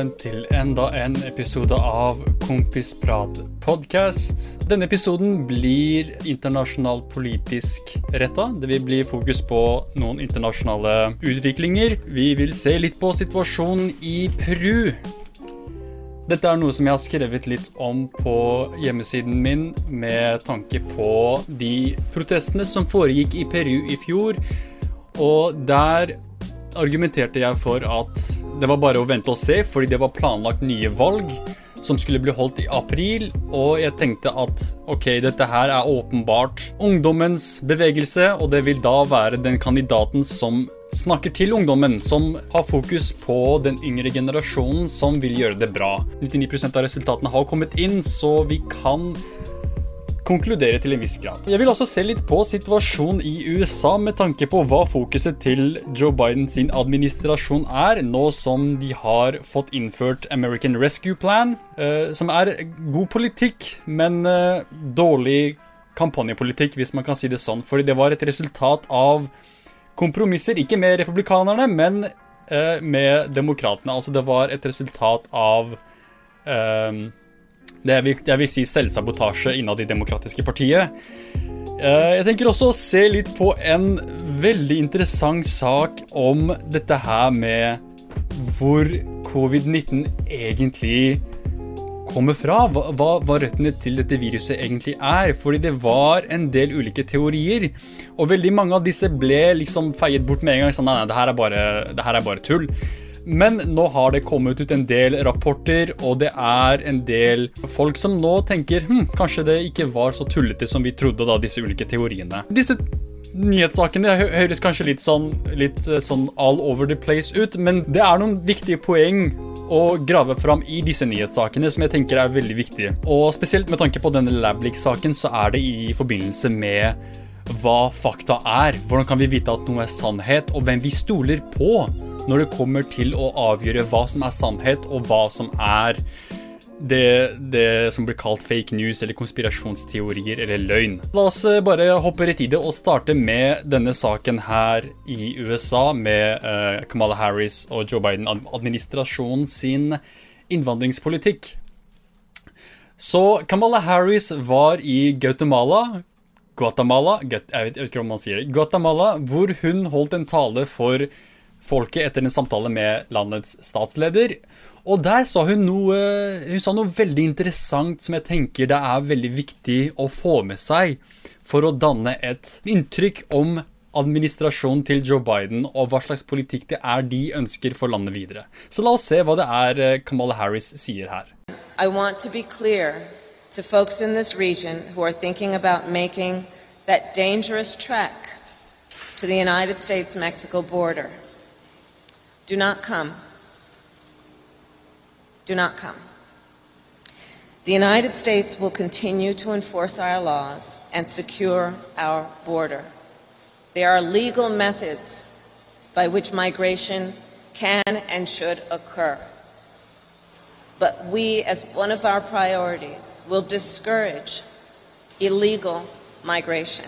velkommen til enda en episode av Kompisprat podcast. Denne episoden blir internasjonalt politisk retta. Det vil bli fokus på noen internasjonale utviklinger. Vi vil se litt på situasjonen i Peru. Dette er noe som jeg har skrevet litt om på hjemmesiden min med tanke på de protestene som foregikk i Peru i fjor. Og der argumenterte jeg for at det var bare å vente og se, fordi det var planlagt nye valg som skulle bli holdt i april, og jeg tenkte at ok, dette her er åpenbart ungdommens bevegelse, og det vil da være den kandidaten som snakker til ungdommen, som har fokus på den yngre generasjonen som vil gjøre det bra. 99% av resultatene har kommet inn, så vi kan konkludere til en viss grad. Jeg vil også se litt på situasjonen i USA med tanke på hva fokuset til Joe Biden sin administrasjon er, nå som de har fått innført American Rescue Plan, eh, som er god politikk, men eh, dårlig kampanjepolitikk, hvis man kan si det sånn, fordi det var et resultat av kompromisser, ikke med republikanerne, men eh, med demokratene. Altså det var et resultat av eh, det jeg vil, jeg vil si selvsabotasje innad i demokratiske partiet. Eh, jeg tenker også å se litt på en veldig interessant sak om dette her med hvor covid-19 egentlig kommer fra. Hva, hva, røttene til dette viruset egentlig er. Fordi det var en del ulike teorier. Og veldig mange av disse ble liksom feiet bort med en gang. Sånn, nei, nei, det her er bare, det her er bare tull. Men nå har det kommet ut en del rapporter, og det er en del folk som nå tenker hm, kanskje det ikke var så tullete som vi trodde, da, disse ulike teoriene. Disse nyhetssakene høres kanskje litt sånn, litt eh, sånn all over the place ut, men det er noen viktige poeng å grave fram i disse nyhetssakene som jeg tenker er veldig viktige. Og spesielt med tanke på denne Lablik-saken, så er det i forbindelse med hva fakta er. Hvordan kan vi vite at noe er sannhet, og hvem vi stoler på? Når det kommer til å avgjøre hva som er sannhet, og hva som er det, det, som blir kalt fake news eller konspirasjonsteorier eller løgn. La oss eh, bare hoppe rett i det og starte med denne saken her i USA med uh, Kamala Harris og Joe Biden-administrasjonen sin innvandringspolitikk. Så Kamala Harris var i Guatemala Guatemala, jeg vet, jeg vet ikke om man sier det, Guatemala, hvor hun holdt en tale for folket etter en samtale med landets statsleder. Og der sa hun noe, hun sa noe veldig interessant som jeg tenker det er veldig viktig å få med seg for å danne et inntrykk om administrasjonen til Joe Biden og hva slags politikk det er de ønsker for landet videre. Så la oss se hva det er eh, Kamala Harris sier her. I want to be clear to folks in this region who are thinking about making that dangerous trek to the United States-Mexico border. Do not come. Do not come. The United States will continue to enforce our laws and secure our border. There are legal methods by which migration can and should occur. But we, as one of our priorities, will discourage illegal migration.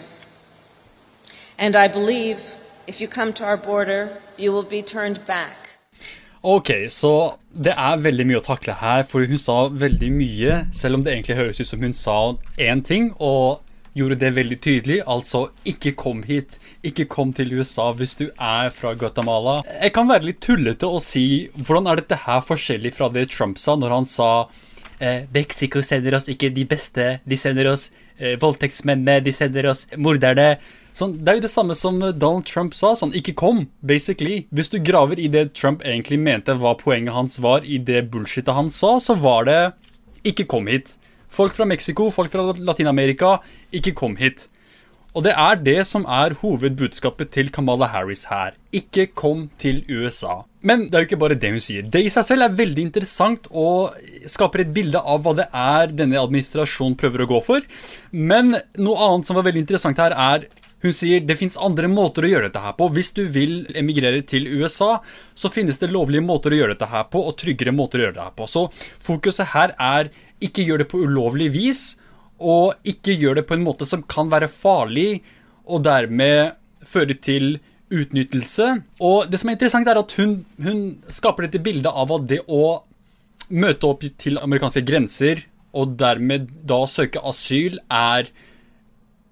And I believe If you come to our border, you will be turned back. Ok, så det er veldig mye å takle her, for hun sa veldig mye, selv om det egentlig høres ut som hun sa én ting, og gjorde det veldig tydelig. Altså, ikke kom hit. Ikke kom til USA hvis du er fra Guatemala. Jeg kan være litt tullete og si hvordan er dette her forskjellig fra det Trump sa når han sa eh, Mexico sender oss ikke de beste, de sender oss eh, voldtektsmennene, de sender oss morderne. Sånn, det er jo det samme som Donald Trump sa. Sånn, ikke kom, basically. Hvis du graver i det Trump egentlig mente hva poenget hans var i det bullshitet han sa, så var det ikke kom hit. Folk fra Mexico, folk fra Latin-Amerika, ikke kom hit. Og det er det som er hovedbudskapet til Kamala Harris her. Ikke kom til USA. Men det er jo ikke bare det hun sier. Det i seg selv er veldig interessant og skaper et bilde av hva det er denne administrasjonen prøver å gå for. Men noe annet som var veldig interessant her, er hun sier det fins andre måter å gjøre dette her på. Hvis du vil emigrere til USA, så finnes det lovlige måter å gjøre dette her på, og tryggere måter å gjøre det her på. Så fokuset her er ikke gjør det på ulovlig vis, og ikke gjør det på en måte som kan være farlig, og dermed føre til utnyttelse. Og det som er interessant, er at hun, hun skaper dette bildet av at det å møte opp til amerikanske grenser og dermed da søke asyl, er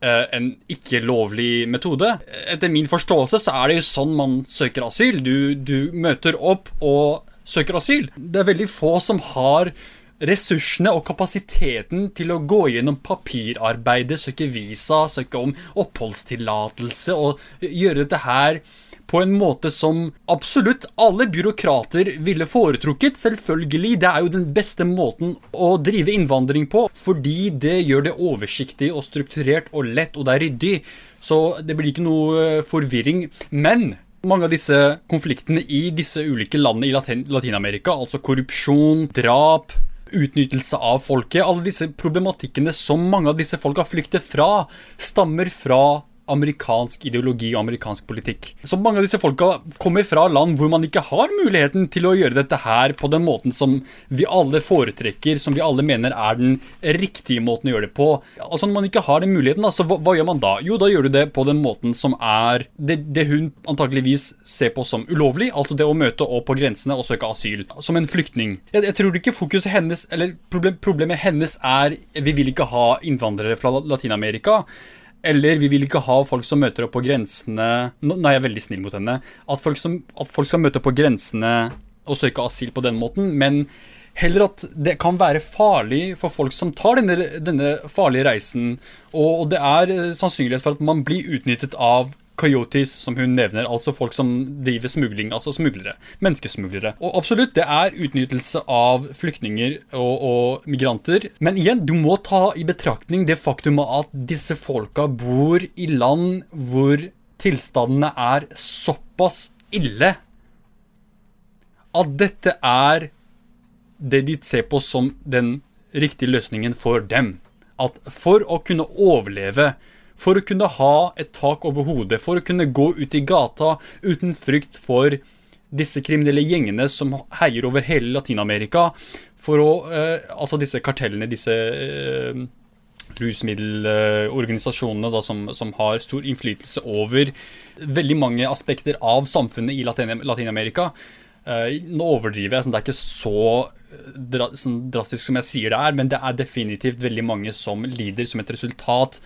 en ikke lovlig metode. Etter min forståelse så er det jo sånn man søker asyl. Du, du møter opp og søker asyl. Det er veldig få som har ressursene og kapasiteten til å gå gjennom papirarbeidet, søke visa, søke om oppholdstillatelse og gjøre dette her på en måte som absolutt alle byråkrater ville foretrukket. Selvfølgelig, det er jo den beste måten å drive innvandring på, fordi det gjør det oversiktlig og strukturert og lett, og det er ryddig. Så det blir ikke noe eh, forvirring. Men mange av disse konfliktene i disse ulike landene i Latin-Amerika, altså korrupsjon, drap, utnyttelse av folket. Alle disse problematikkene som mange av disse folka flykter fra, stammer fra amerikansk ideologi og amerikansk politikk. Så mange av disse folka kommer fra land hvor man ikke har muligheten til å gjøre dette her på den måten som vi alle foretrekker, som vi alle mener er den riktige måten å gjøre det på. Altså Når man ikke har den muligheten, så hva, hva, gjør man da? Jo, da gjør du det på den måten som er det, det hun antakeligvis ser på som ulovlig, altså det å møte opp på grensene og søke asyl. Som en flyktning. Jeg, jeg tror ikke fokuset hennes, eller problem, problemet hennes er vi vil ikke ha innvandrere fra Latin-Amerika. Eller vi vil ikke ha folk som møter opp på grensene Nå er jeg veldig snill mot henne. At folk, som, at folk skal møte opp på grensene og søke asyl på den måten. Men heller at det kan være farlig for folk som tar denne, denne farlige reisen. Og, og det er sannsynlighet for at man blir utnyttet av coyotes, som hun nevner, altså folk som driver smugling, altså smuglere. Menneskesmuglere. Og absolutt, det er utnyttelse av flyktninger og, og, migranter. Men igjen, du må ta i betraktning det faktum at disse folka bor i land hvor tilstandene er såpass ille at dette er det de ser på som den riktige løsningen for dem. At for å kunne overleve for å kunne ha et tak over hodet, for å kunne gå ut i gata uten frykt for disse kriminelle gjengene som heier over hele Latin-Amerika, for å eh, Altså disse kartellene, disse eh, rusmiddelorganisasjonene da, som, som, har stor innflytelse over veldig mange aspekter av samfunnet i Latin-Amerika. Eh, nå overdriver jeg, sånn, det er ikke så, eh, sånn drastisk som jeg sier det er, men det er definitivt veldig mange som lider som et resultat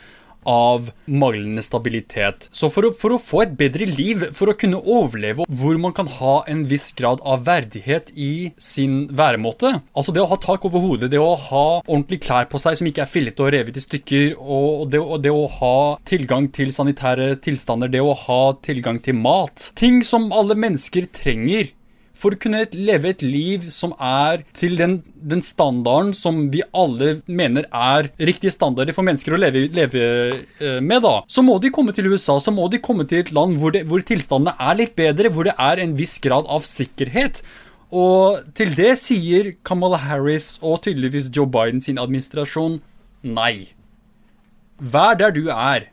av manglende stabilitet. Så for å, for å, få et bedre liv, for å kunne overleve, hvor man kan ha en viss grad av verdighet i sin væremåte Altså det å ha tak over hodet, det å ha ordentlige klær på seg som ikke er fillete og revet i stykker, og det, og det å ha tilgang til sanitære tilstander, det å ha tilgang til mat Ting som alle mennesker trenger for å kunne leve et liv som er til den, den, standarden som vi alle mener er riktige standarder for mennesker å leve, leve uh, med, da, så må de komme til USA. Så må de komme til et land hvor, det, hvor tilstandene er litt bedre, hvor det er en viss grad av sikkerhet. Og til det sier Kamala Harris og tydeligvis Joe Biden sin administrasjon nei. Vær der du er.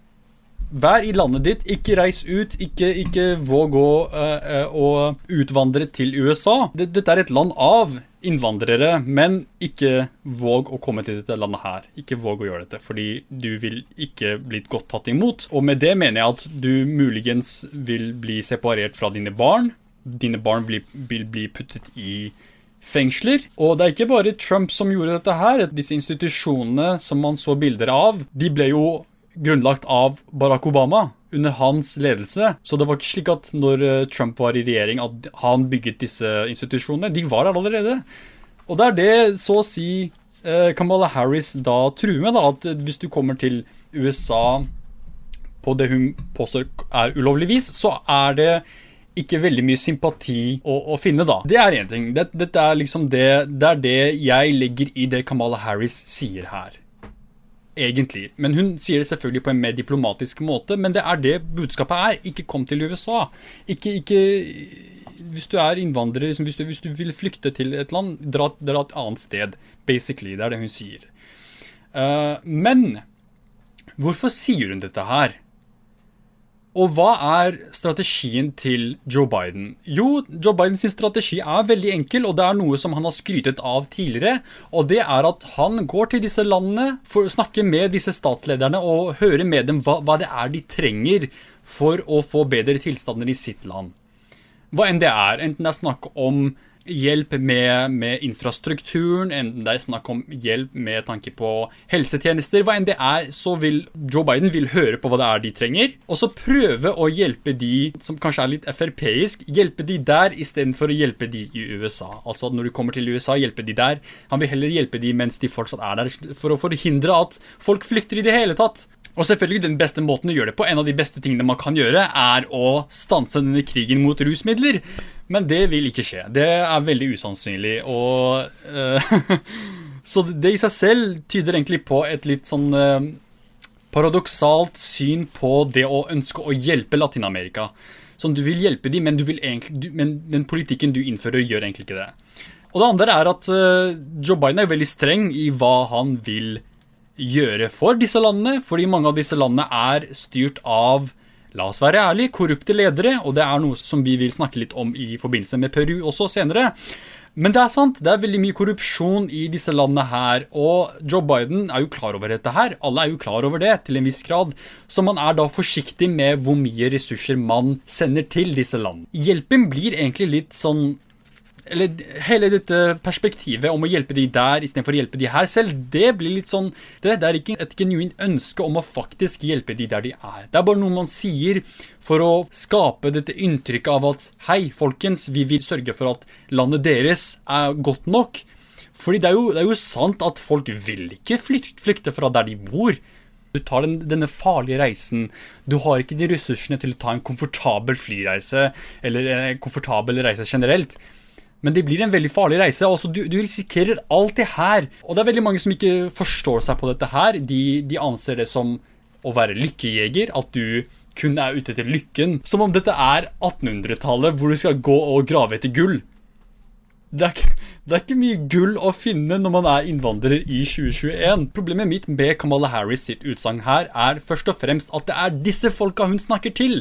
Vær i landet ditt, ikke reis ut, ikke, ikke våg å, uh, utvandre til USA. Dette er et land av innvandrere, men ikke våg å komme til dette landet her. Ikke våg å gjøre dette, fordi du vil ikke bli godt tatt imot. Og med det mener jeg at du muligens vil bli separert fra dine barn. Dine barn vil, vil bli puttet i fengsler. Og det er ikke bare Trump som gjorde dette her. Disse institusjonene som man så bilder av, de ble jo grunnlagt av Barack Obama under hans ledelse. Så det var ikke slik at når eh, Trump var i regjering, at han bygget disse institusjonene. De var her allerede. Og det er det så å si eh, Kamala Harris da truer med, da, at hvis du kommer til USA på det hun påstår er ulovlig vis, så er det ikke veldig mye sympati å, å finne, da. Det er én ting. Det, dette er liksom det, det er det jeg legger i det Kamala Harris sier her egentlig. Men hun sier det selvfølgelig på en mer diplomatisk måte. Men det er det budskapet er. Ikke kom til USA. Ikke, ikke Hvis du er innvandrer, liksom, hvis, du, hvis, du, vil flykte til et land, dra, dra, et annet sted. Basically. Det er det hun sier. Uh, men hvorfor sier hun dette her? Og hva er strategien til Joe Biden? Jo, Joe Bidens strategi er veldig enkel, og det er noe som han har skrytet av tidligere. Og det er at han går til disse landene for å snakke med disse statslederne og høre med dem hva, hva det er de trenger for å få bedre tilstander i sitt land. Hva enn det er. Enten det er snakk om hjelp med, med, infrastrukturen, enten det er snakk om hjelp med tanke på helsetjenester, hva enn det er, så vil Joe Biden vil høre på hva det er de trenger, og så prøve å hjelpe de som kanskje er litt Frp-isk, hjelpe de der istedenfor å hjelpe de i USA. Altså når du kommer til USA, hjelpe de der. Han vil heller hjelpe de mens de fortsatt er der, for å forhindre at folk flykter i det hele tatt. Og selvfølgelig den beste måten å gjøre det på, en av de beste tingene man kan gjøre, er å stanse denne krigen mot rusmidler. Men det vil ikke skje. Det er veldig usannsynlig. Og uh, Så det i seg selv tyder egentlig på et litt sånn uh, paradoksalt syn på det å ønske å hjelpe Latin-Amerika. Sånn, du vil hjelpe dem, men, du egentlig, du, men, den politikken du innfører, gjør egentlig ikke det. Og det andre er at uh, Joe Biden er veldig streng i hva han vil gjøre for disse landene, fordi mange av disse landene er styrt av La oss være ærlige, korrupte ledere, og det er noe som vi vil snakke litt om i forbindelse med Peru også senere. Men det er sant, det er veldig mye korrupsjon i disse landene her, og Joe Biden er jo klar over dette her. Alle er jo klar over det, til en viss grad. Så man er da forsiktig med hvor mye ressurser man sender til disse landene. Hjelpen blir egentlig litt sånn eller hele dette perspektivet om å hjelpe de der istedenfor å hjelpe de her selv, det blir litt sånn det, det, er ikke et genuint ønske om å faktisk hjelpe de der de er. Det er bare noe man sier for å skape dette inntrykket av at hei, folkens, vi vil sørge for at landet deres er godt nok. Fordi det er jo, det er jo sant at folk vil ikke flykte fra der de bor. Du tar den, denne farlige reisen. Du har ikke de ressursene til å ta en komfortabel flyreise, eller en komfortabel reise generelt. Men det blir en veldig farlig reise. Altså, du, du, risikerer alt det her. Og det er veldig mange som ikke forstår seg på dette her. De, de anser det som å være lykkejeger. At du kun er ute etter lykken. Som om dette er 1800-tallet, hvor du skal gå og grave etter gull. Det er, ikke, det er, ikke, mye gull å finne når man er innvandrer i 2021. Problemet mitt med Kamala Harris sitt utsagn her er først og fremst at det er disse folka hun snakker til.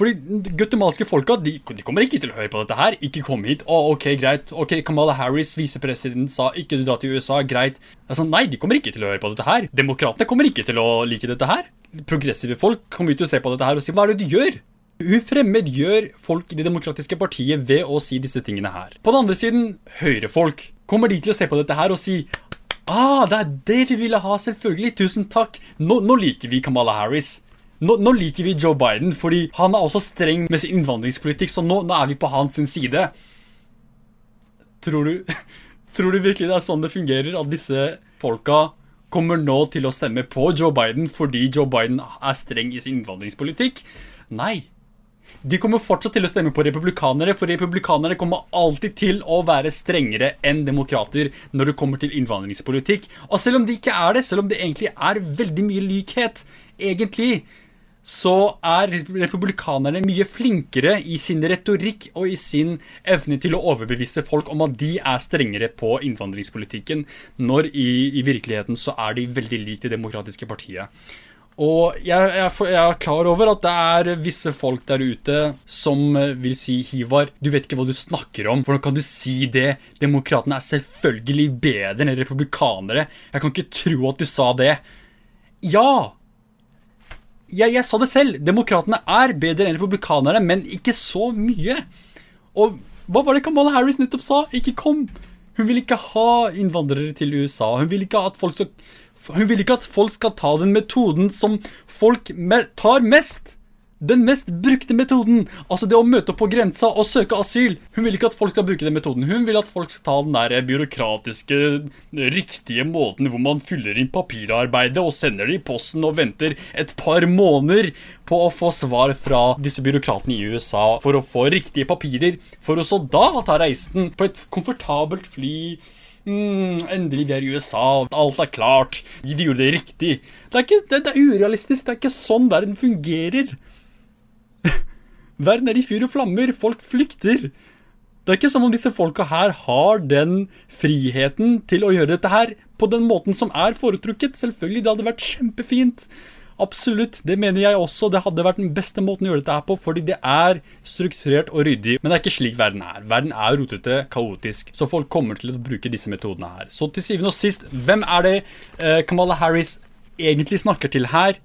Fordi guatemalske folka de, de, kommer ikke til å høre på dette her. Ikke kom hit. Å, ok, greit. Ok, Kamala Harris, visepresident, sa ikke du dra til USA. Greit. Altså, nei, de kommer ikke til å høre på dette her. Demokratene kommer ikke til å like dette her. Progressive folk kommer til å se på dette her og si hva er det du gjør? Hun fremmedgjør folk i det demokratiske partiet ved å si disse tingene her. På den andre siden, høyrefolk. Kommer de til å se på dette her og si Ah, det er det vi ville ha, selvfølgelig. Tusen takk. Nå, nå liker vi Kamala Harris. Nå, nå, liker vi Joe Biden, fordi han er også streng med sin innvandringspolitikk, så nå, nå er vi på hans side. Tror du, tror du virkelig det er sånn det fungerer, at disse folka kommer nå til å stemme på Joe Biden fordi Joe Biden er streng i sin innvandringspolitikk? Nei. De kommer fortsatt til å stemme på republikanere, for republikanere kommer alltid til å være strengere enn demokrater når det kommer til innvandringspolitikk. Og selv om de ikke er det, selv om det egentlig er veldig mye likhet, egentlig, så er republikanerne mye flinkere i sin retorikk og i sin evne til å overbevise folk om at de er strengere på innvandringspolitikken, når i, i virkeligheten så er de veldig lik det demokratiske partiet. Og jeg, jeg, jeg, er klar over at det er visse folk der ute som vil si Hivar, du vet ikke hva du snakker om. Hvordan kan du si det? Demokratene er selvfølgelig bedre enn republikanere. Jeg kan ikke tro at du sa det. Ja! Jeg, jeg, sa det selv. Demokratene er bedre enn republikanerne, men ikke så mye. Og hva var det Kamala Harris nettopp sa? Ikke kom. Hun vil ikke ha innvandrere til USA. Hun vil ikke at folk skal, hun vil ikke at folk skal ta den metoden som folk tar mest. Den mest brukte metoden, altså det å møte opp på grensa og søke asyl. Hun vil ikke at folk skal bruke den metoden. Hun vil at folk skal ta den der byråkratiske, riktige måten hvor man fyller inn papirarbeidet og sender det i posten og venter et par måneder på å få svar fra disse byråkratene i USA for å få riktige papirer, for å så da ta reisen på et komfortabelt fly. Mm, endelig vi er i USA, alt er klart, vi gjorde det riktig. Det er, ikke, det, det er urealistisk, det er ikke sånn verden fungerer. Verden er i fyr og flammer, folk flykter. Det er ikke som om disse folka her har den friheten til å gjøre dette her på den måten som er foretrukket. Selvfølgelig, det hadde vært kjempefint Absolutt, det mener jeg også. Det hadde vært den beste måten å gjøre dette her på, fordi det er strukturert og ryddig. Men det er ikke slik verden er. Verden er rotete, kaotisk, så folk kommer til å bruke disse metodene her. Så til syvende og sist, hvem er det eh, Kamala Harris egentlig snakker til her?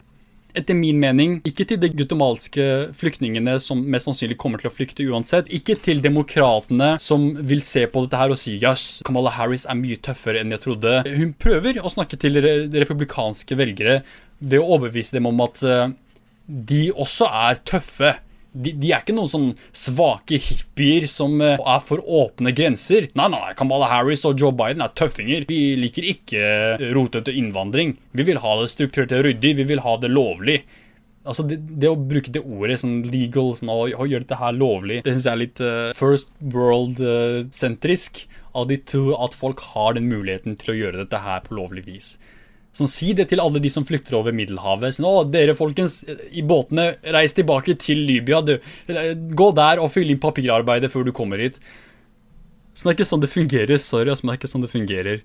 Etter min mening, ikke til de guttomalske flyktningene som mest sannsynlig kommer til å flykte uansett. Ikke til demokratene som vil se på dette her og si jøss, yes, Kamala Harris er mye tøffere enn jeg trodde. Hun prøver å snakke til republikanske velgere ved å overbevise dem om at eh, de også er tøffe de, er ikke noen sånn svake hippier som uh, er for åpne grenser. Nei, nei, nei, Kamala Harris og Joe Biden er tøffinger. Vi liker ikke uh, rotete innvandring. Vi vil ha det strukturert og ryddig. Vi vil ha det lovlig. Altså, det, det å bruke det ordet sånn legal, sånn, å, å gjøre dette her lovlig, det syns jeg er litt uh, first world-sentrisk av de to at folk har den muligheten til å gjøre dette her på lovlig vis. Sånn, Si det til alle de som flykter over Middelhavet. Sånn, å, dere folkens, i båtene, reis tilbake til Libya. Du, gå der og fyll inn papirarbeidet før du kommer hit. Sånn, det er ikke sånn det fungerer. Sorry, men det er ikke sånn det fungerer.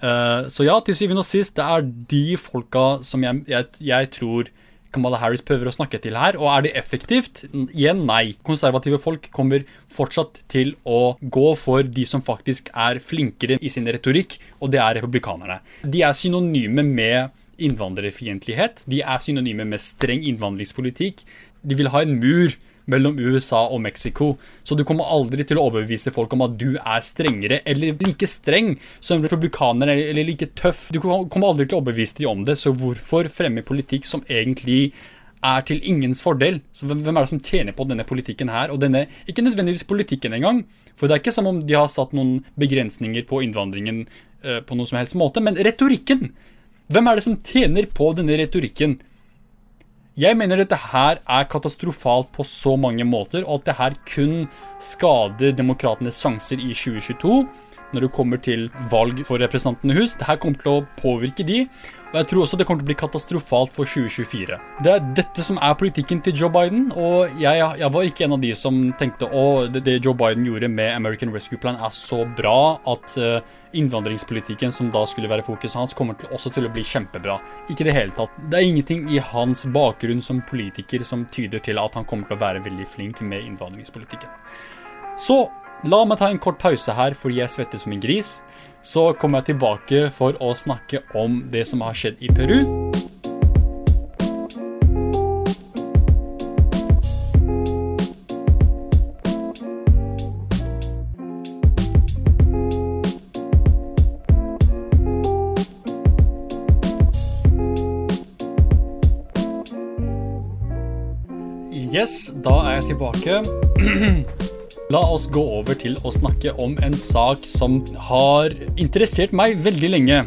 Uh, så ja, til syvende og sist, det er de folka som jeg, jeg, jeg tror Kamala Harris prøver å snakke til her. Og er det effektivt? Igjen nei. Konservative folk kommer fortsatt til å gå for de som faktisk er flinkere i sin retorikk, og det er republikanerne. De er synonyme med innvandrerfiendtlighet. De er synonyme med streng innvandringspolitikk. De vil ha en mur mellom USA og Mexico. Så du kommer aldri til å overbevise folk om at du er strengere eller like streng som republikanerne eller like tøff. Du kommer aldri til å overbevise dem om det, så hvorfor fremme politikk som egentlig er til ingens fordel. Så hvem er det som tjener på denne politikken her? Og denne, ikke nødvendigvis politikken engang, for det er ikke som om de har satt noen begrensninger på innvandringen uh, på noen som helst måte, men retorikken. Hvem er det som tjener på denne retorikken? Jeg mener dette her er katastrofalt på så mange måter, og at det her kun skader demokratenes sjanser i 2022 når det kommer til valg for representantene hus. Dette kommer til å påvirke de, og jeg tror også det kommer til å bli katastrofalt for 2024. Det er dette som er politikken til Joe Biden, og jeg, jeg var ikke en av de som tenkte å det, det, Joe Biden gjorde med American Rescue Plan er så bra at uh, innvandringspolitikken som da skulle være fokuset hans, kommer til, også til å bli kjempebra. Ikke det hele tatt. Det er ingenting i hans bakgrunn som politiker som tyder til at han kommer til å være veldig flink med innvandringspolitikken. Så La meg ta en kort pause her fordi jeg svetter som en gris. Så kommer jeg tilbake for å snakke om det som har skjedd i Peru. Yes, da er jeg tilbake. La oss gå over til å snakke om en sak som har interessert meg veldig lenge.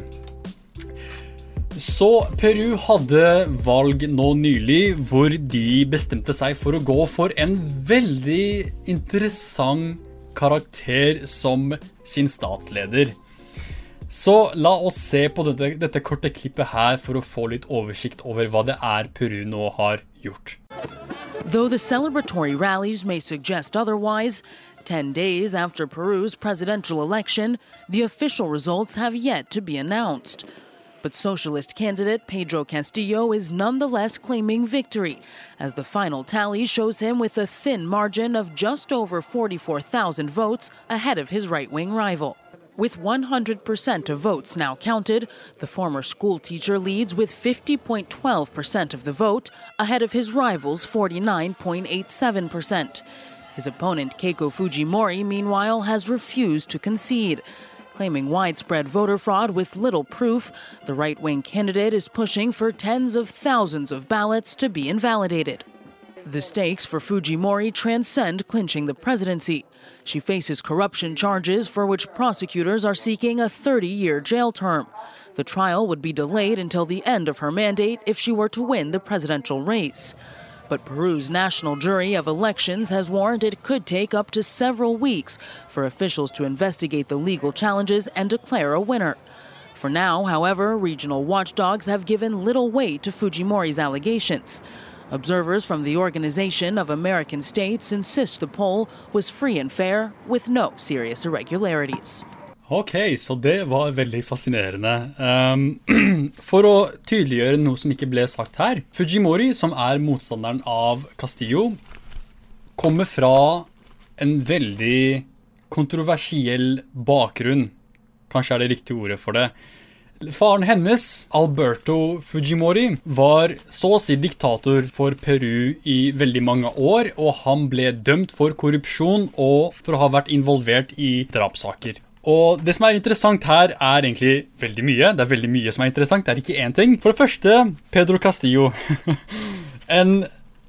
Så Peru hadde valg nå nylig hvor de bestemte seg for å gå for en veldig interessant karakter som sin statsleder. Så la oss se på dette, dette korte klippet her for å få litt oversikt over hva det er Peru nå har gjort. Though the celebratory rallies may suggest otherwise, 10 days after Peru's presidential election, the official results have yet to be announced. But socialist candidate Pedro Castillo is nonetheless claiming victory, as the final tally shows him with a thin margin of just over 44,000 votes ahead of his right wing rival. With 100% of votes now counted, the former school teacher leads with 50.12% of the vote, ahead of his rival's 49.87%. His opponent, Keiko Fujimori, meanwhile, has refused to concede. Claiming widespread voter fraud with little proof, the right wing candidate is pushing for tens of thousands of ballots to be invalidated. The stakes for Fujimori transcend clinching the presidency. She faces corruption charges for which prosecutors are seeking a 30 year jail term. The trial would be delayed until the end of her mandate if she were to win the presidential race. But Peru's National Jury of Elections has warned it could take up to several weeks for officials to investigate the legal challenges and declare a winner. For now, however, regional watchdogs have given little weight to Fujimori's allegations. Observers from the Organization of American States insist the poll was free and fair with no serious irregularities. Ok, så det var veldig fascinerende. Um, for å tydeliggjøre noe som ikke ble sagt her Fujimori, som er motstanderen av Castillo, kommer fra en veldig kontroversiell bakgrunn. Kanskje er det riktige ordet for det. Faren hennes, Alberto Fujimori, var så å si diktator for Peru i veldig mange år, og han ble dømt for korrupsjon og for å ha vært involvert i drapssaker. Og det som er interessant her, er egentlig veldig mye. Det er veldig mye som er interessant, det er ikke én ting. For det første, Pedro Castillo. en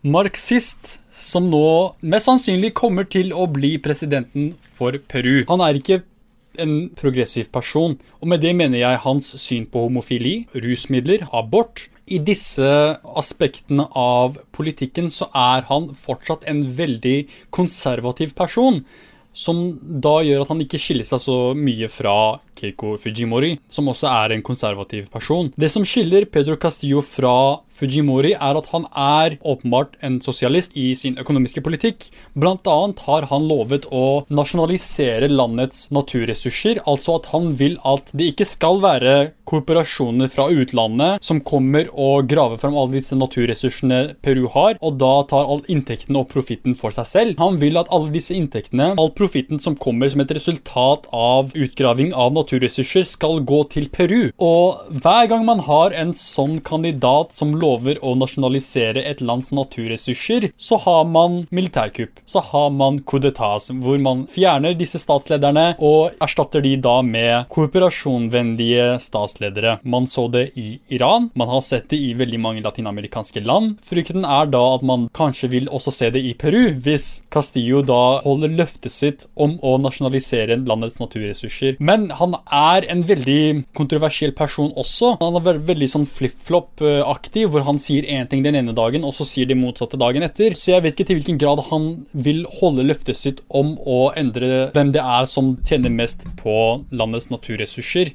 marxist som nå mest sannsynlig kommer til å bli presidenten for Peru. Han er ikke en progressiv person, og med det mener jeg hans syn på homofili, rusmidler, abort. I disse aspektene av politikken så er han fortsatt en veldig konservativ person som da gjør at han ikke skiller seg så mye fra Keiko Fujimori, som også er en konservativ person. Det som skiller Pedro Castillo fra Fujimori, er at han er åpenbart en sosialist i sin økonomiske politikk. Blant annet har han lovet å nasjonalisere landets naturressurser, altså at han vil at det ikke skal være korporasjoner fra utlandet som kommer og graver fram alle disse naturressursene Peru har, og da tar all inntektene og profitten for seg selv. Han vil at alle disse inntektene, all profitten som kommer som et resultat av utgraving av naturressurser, skal gå til Peru. Og hver gang man har en sånn kandidat som lover å nasjonalisere et lands naturressurser, så har man militærkupp. Så har man coup hvor man fjerner disse statslederne og erstatter de da med kooperasjonvennlige statsledere. Man så det i Iran, man har sett det i veldig mange latinamerikanske land. Frykten er da at man kanskje vil også se det i Peru, hvis Castillo da holder løftet sitt om å nasjonalisere landets naturressurser. Men han er en veldig kontroversiell person også. Han er veldig sånn flip-flop-aktig hvor han sier én ting den ene dagen, og så sier de motsatte dagen etter. Så jeg vet ikke til hvilken grad han vil holde løftet sitt om å endre hvem det er som tjener mest på landets naturressurser.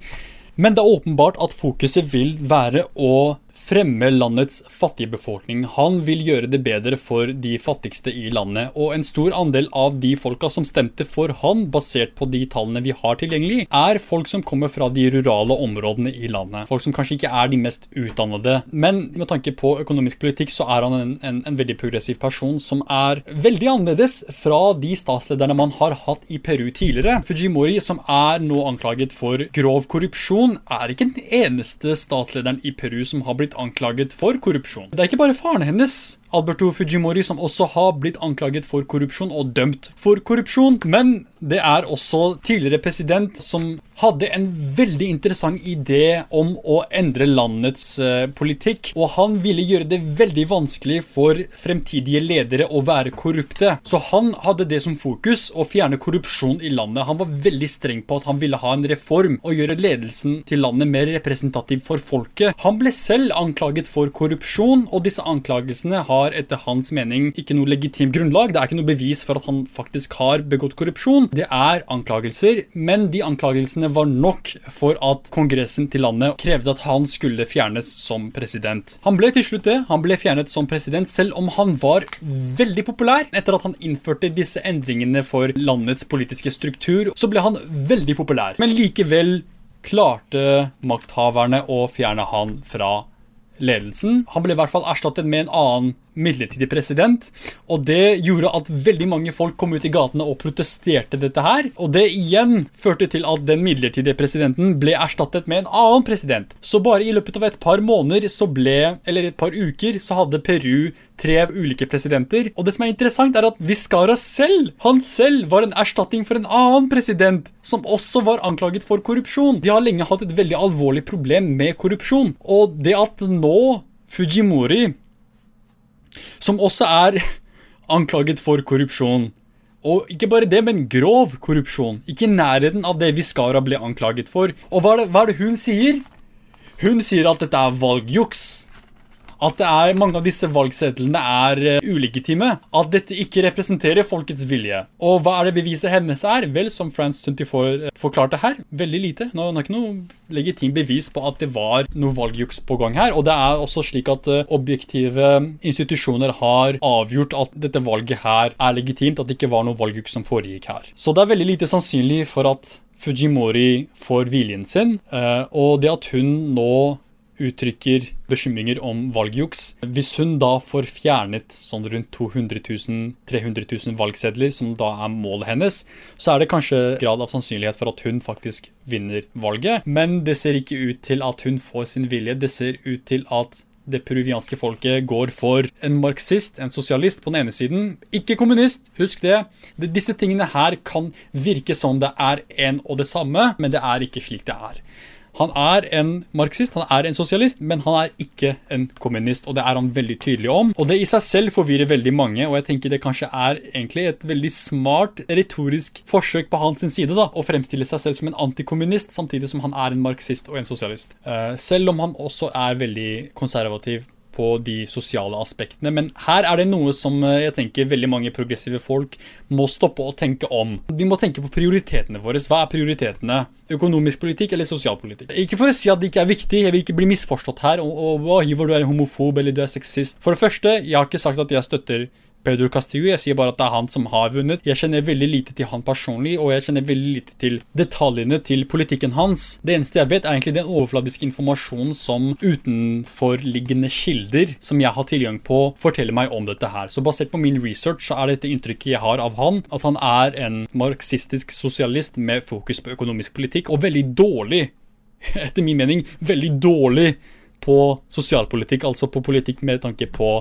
Men det er åpenbart at fokuset vil være å fremme landets fattige befolkning. Han vil gjøre det bedre for de fattigste i landet. Og en stor andel av de folka som stemte for han, basert på de tallene vi har tilgjengelig, er folk som kommer fra de rurale områdene i landet. Folk som kanskje ikke er de mest utdannede. Men med tanke på økonomisk politikk så er han en, en, en veldig progressiv person som er veldig annerledes fra de statslederne man har hatt i Peru tidligere. Fujimori, som er nå anklaget for grov korrupsjon, er ikke den eneste statslederen i Peru som har blitt anklaget for korrupsjon. Det er ikke bare faren hennes Alberto Fujimori, som også har blitt anklaget for korrupsjon og dømt for korrupsjon. Men det er også tidligere president som hadde en veldig interessant idé om å endre landets uh, politikk. Og han ville gjøre det veldig vanskelig for fremtidige ledere å være korrupte. Så han hadde det som fokus, å fjerne korrupsjon i landet. Han var veldig streng på at han ville ha en reform og gjøre ledelsen til landet mer representativ for folket. Han ble selv anklaget for korrupsjon, og disse anklagelsene har har etter hans mening ikke noe legitimt grunnlag. Det er ikke noe bevis for at han faktisk har begått korrupsjon. Det er anklagelser, men de anklagelsene var nok for at kongressen til landet krevde at han skulle fjernes som president. Han ble til slutt det. Han ble fjernet som president, selv om han var veldig populær. Etter at han innførte disse endringene for landets politiske struktur, så ble han veldig populær. Men likevel klarte makthaverne å fjerne han fra ledelsen. Han ble i hvert fall erstattet med en annen midlertidig president. Og det gjorde at veldig mange folk kom ut i gatene og protesterte dette her. Og det igjen førte til at den midlertidige presidenten ble erstattet med en annen president. Så bare i løpet av et par måneder så ble, eller et par uker, så hadde Peru tre ulike presidenter. Og det som er interessant, er at Viscara selv, han selv, var en erstatning for en annen president som også var anklaget for korrupsjon. De har lenge hatt et veldig alvorlig problem med korrupsjon. Og det at nå Fujimori som også er anklaget for korrupsjon. Og ikke bare det, men grov korrupsjon. Ikke i nærheten av det Viskara ble anklaget for. Og hva er, det, hva er det hun sier? Hun sier at dette er valgjuks. At det mange av disse valgsedlene er uh, ulegitime. At dette ikke representerer folkets vilje. Og hva er det beviset hennes er? Vel, som France 24 forklarte her, veldig lite. Nå er ikke noe legitimt bevis på at det var noe valgjuks på gang her. Og det er også slik at uh, objektive institusjoner har avgjort at dette valget her er legitimt, at det ikke var noe valgjuks som foregikk her. Så det er veldig lite sannsynlig for at Fujimori får viljen sin, og det at hun nå uttrykker bekymringer om valgjuks. Hvis hun da får fjernet sånn rundt 200 000-300 000 valgsedler, som da er målet hennes, så er det kanskje grad av sannsynlighet for at hun faktisk vinner valget. Men det ser ikke ut til at hun får sin vilje. Det ser ut til at det peruvianske folket går for en marxist, en sosialist på den ene siden. Ikke kommunist, husk det. Disse tingene her kan virke som det er en og det samme, men det er ikke slik det er. Han er en marxist, han er en sosialist, men han er ikke en kommunist. Og det er han veldig tydelig om. Og det i seg selv forvirrer veldig mange, og jeg tenker det kanskje er egentlig et veldig smart retorisk forsøk på hans side da, å fremstille seg selv som en antikommunist, samtidig som han er en marxist og en sosialist. Uh, selv om han også er veldig konservativ på de sosiale aspektene. Men her er det noe som eh, jeg tenker veldig mange progressive folk må stoppe å tenke om. De må tenke på prioritetene våre. Hva er prioritetene? Økonomisk politikk eller sosialpolitikk? Ikke for å si at det ikke er viktig, jeg vil ikke bli misforstått her. Og, og, og du er homofob eller du er sexist. For det første, jeg har ikke sagt at jeg støtter Pedro Castillo. Jeg sier bare at det er han som har vunnet. Jeg kjenner veldig lite til han personlig, og jeg kjenner veldig lite til detaljene til politikken hans. Det eneste jeg vet, er egentlig den overfladiske informasjonen som utenforliggende kilder som jeg har tilgang på, forteller meg om dette her. Så basert på min research så er dette inntrykket jeg har av han, at han er en marxistisk sosialist med fokus på økonomisk politikk, og veldig dårlig, etter min mening, veldig dårlig på sosialpolitikk, altså på politikk med tanke på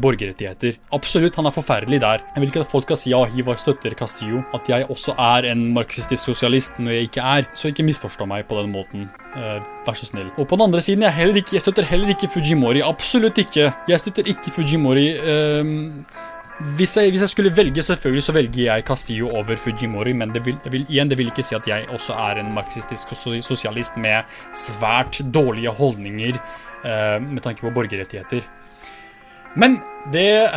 borgerrettigheter. Absolutt, han er forferdelig der. Jeg vil ikke at folk skal si ja, Hivar støtter Castillo. At jeg også er en marxistisk sosialist når jeg ikke er. Så ikke misforstå meg på den måten. Uh, vær så snill. Og på den andre siden, jeg, ikke, jeg, støtter heller ikke Fujimori. Absolutt ikke. Jeg støtter ikke Fujimori. Eh, hvis jeg, hvis jeg, skulle velge, selvfølgelig så velger jeg Castillo over Fujimori, men det vil, det vil, igjen, det vil ikke si at jeg også er en marxistisk sosialist med svært dårlige holdninger eh, med tanke på borgerrettigheter. Men det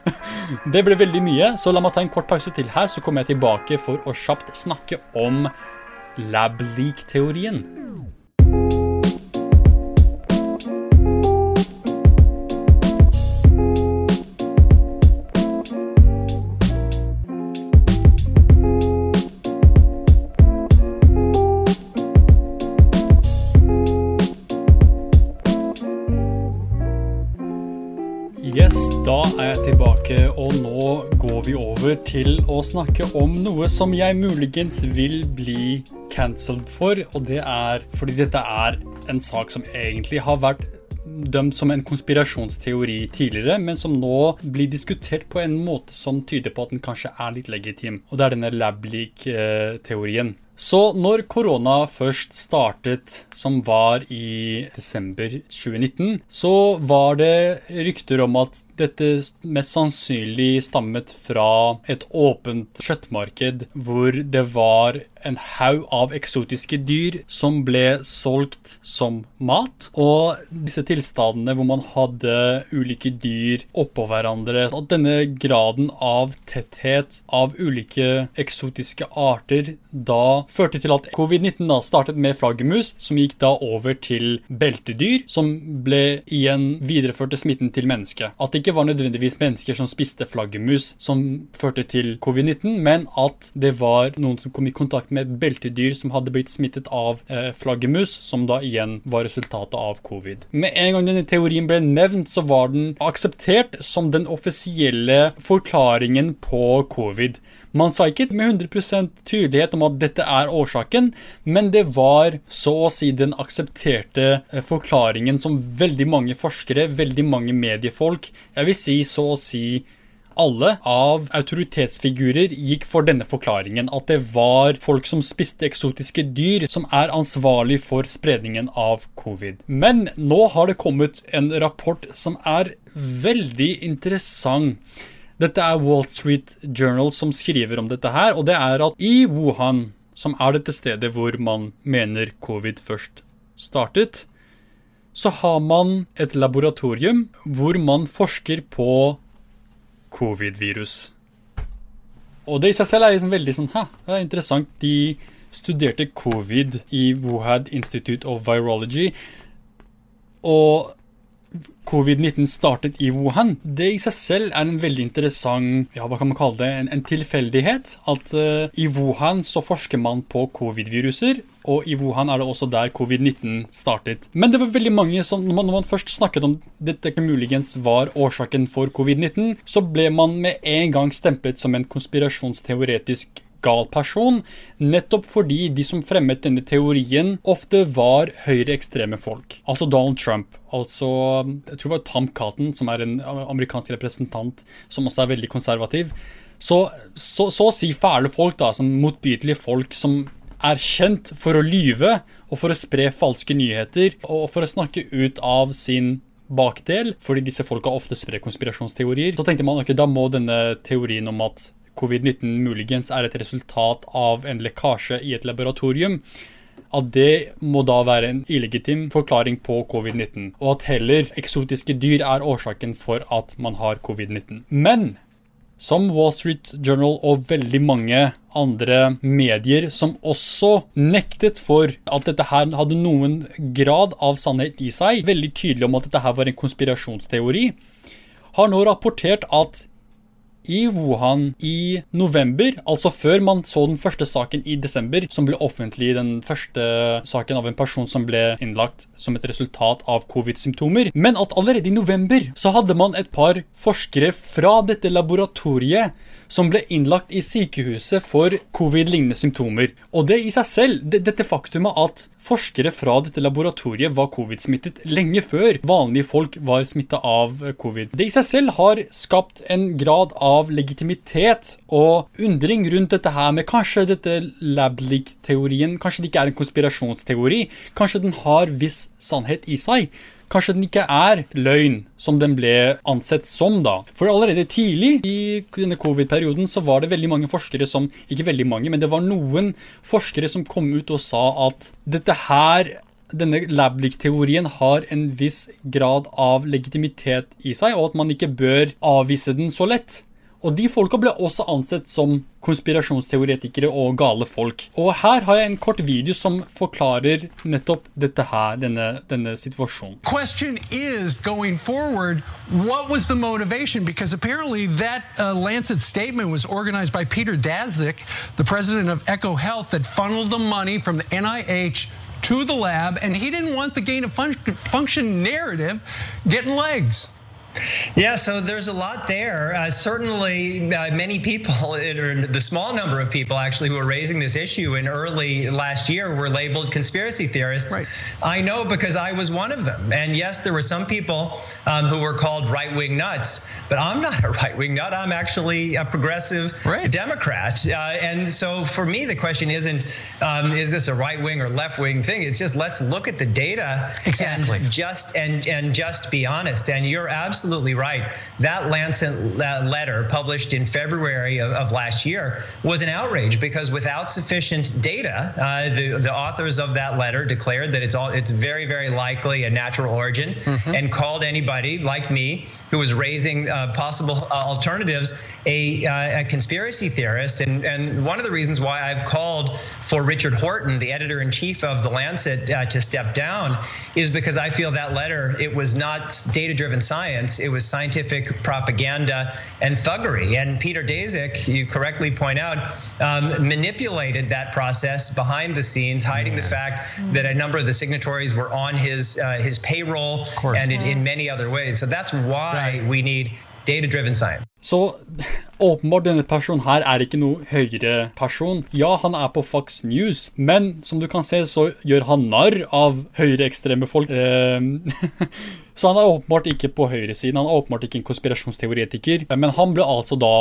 Det ble veldig mye, så la meg ta en kort pause til her, så kommer jeg tilbake for å kjapt snakke om lab-leak-teorien. Da er jeg tilbake, og nå går vi over til å snakke om noe som jeg muligens vil bli cancelled for, og det er fordi dette er en sak som egentlig har vært dømt som en konspirasjonsteori tidligere, men som nå blir diskutert på en måte som tyder på at den kanskje er litt legitim. Og det er denne lab-leak-teorien. Så når korona først startet, som var i desember 2019, så var det rykter om at dette mest sannsynlig stammet fra et åpent kjøttmarked hvor det var en haug av eksotiske dyr som ble solgt som mat. Og disse tilstandene hvor man hadde ulike dyr oppå hverandre. Og denne graden av tetthet av ulike eksotiske arter da førte til at covid-19 da startet med flaggermus, som gikk da over til beltedyr, som ble igjen videreførte smitten til mennesket. At det ikke var nødvendigvis mennesker som spiste flaggermus som førte til covid-19, men at det var noen som kom i kontakt med et beltedyr som hadde blitt smittet av eh, flaggermus, som da igjen var resultatet av covid. Med en gang denne teorien ble nevnt, så var den akseptert som den offisielle forklaringen på covid. Man sa ikke med 100% tydelighet om at dette er årsaken, men det var så å si den aksepterte eh, forklaringen som veldig mange forskere, veldig mange mediefolk, jeg vil si så å si alle av autoritetsfigurer gikk for denne forklaringen, at det var folk som spiste eksotiske dyr som er ansvarlig for spredningen av covid. Men nå har det kommet en rapport som er veldig interessant. Dette er Wall Street Journal som skriver om dette her, og det er at i Wuhan, som er dette stedet hvor man mener covid først startet, så har man et laboratorium hvor man forsker på covid-virus. Og det i seg selv er liksom veldig sånn, hæ, det er interessant. De studerte covid i Wuhad Institute of Virology. Og covid-19 startet i Wuhan. Det i seg selv er en veldig interessant ja, hva kan man kalle det, en, en tilfeldighet. At uh, i Wuhan så forsker man på covid-viruser, og i Wuhan er det også der covid-19 startet. Men det var veldig mange som, når man, når man først snakket om dette muligens var årsaken for covid-19, så ble man med en gang stemplet som en konspirasjonsteoretisk gal person, nettopp fordi de som fremmet denne teorien, ofte var høyreekstreme folk. Altså Donald Trump. Altså, jeg tror det var Tom Cotton, som er en amerikansk representant som også er veldig konservativ. Så, så, så å si fæle folk, da, sånn motbydelige folk som er kjent for å lyve og for å spre falske nyheter og for å snakke ut av sin bakdel, fordi disse folka ofte sprer konspirasjonsteorier. Så tenkte man ok, da må denne teorien om at covid-19 muligens er et resultat av en lekkasje i et laboratorium, at det må da være en illegitim forklaring på covid-19, og at heller eksotiske dyr er årsaken for at man har covid-19. Men som Wall Street Journal og veldig mange andre medier som også nektet for at dette her hadde noen grad av sannhet i seg, veldig tydelig om at dette her var en konspirasjonsteori, har nå rapportert at i Wuhan i november, altså før man så den første saken i desember, som ble offentlig, den første saken av en person som ble innlagt som et resultat av covid-symptomer. Men at allerede i november så hadde man et par forskere fra dette laboratoriet som ble innlagt i sykehuset for covid-lignende symptomer. Og det i seg selv, det, dette faktumet at forskere fra dette laboratoriet var covid-smittet lenge før vanlige folk var smitta av covid. Det i seg selv har skapt en grad av legitimitet og undring rundt dette her med kanskje dette lab-leak-teorien Kanskje det ikke er en konspirasjonsteori. Kanskje den har viss sannhet i seg. Kanskje den ikke er løgn som den ble ansett som, da. For allerede tidlig i denne covid-perioden så var det veldig mange forskere som Ikke veldig mange, men det var noen forskere som kom ut og sa at dette her denne lab-leak-teorien har en viss grad av legitimitet i seg, og at man ikke bør avvise den så lett. Og de folka ble også ansett som konspirasjonsteoretikere og gale folk. Og her har jeg en kort video som forklarer nettopp dette her, denne, denne situasjonen. Question is going forward, what that uh, Lancet statement was organized by Peter Daszak, the president of Echo Health, that funneled the money NIH to the lab, and he didn't want the gain of fun function narrative getting legs. Yeah, so there's a lot there. Uh, certainly, uh, many people, or the small number of people actually, who are raising this issue in early last year were labeled conspiracy theorists. Right. I know because I was one of them. And yes, there were some people um, who were called right wing nuts, but I'm not a right wing nut. I'm actually a progressive right. Democrat. Uh, and so for me, the question isn't um, is this a right wing or left wing thing? It's just let's look at the data exactly. and just and and just be honest. And you're absolutely absolutely right. That Lancet letter published in February of, of, last year was an outrage because without sufficient data, uh, the, the authors of that letter declared that it's all it's very, very likely a natural origin mm-hmm. and called anybody like me who was raising uh, possible uh, alternatives a, uh, a, conspiracy theorist. And, and one of the reasons why I've called for Richard Horton, the editor in chief of the Lancet, uh, to step down is because I feel that letter, it was not data driven science, it was scientific propaganda and thuggery. And Peter Daszak, you correctly point out, um, manipulated that process behind the scenes, hiding the fact that a number of the signatories were on his uh, his payroll and in, in, many other ways. So that's why right. we need data-driven science. Så åpenbart denne personen her er ikke noe høyere person. Ja, han er på Fox News, men som du kan se, så gjør han narr av høyreekstreme folk. Eh, så han er åpenbart ikke på høyresiden. Han er åpenbart ikke en konspirasjonsteoretiker. Men han ble altså da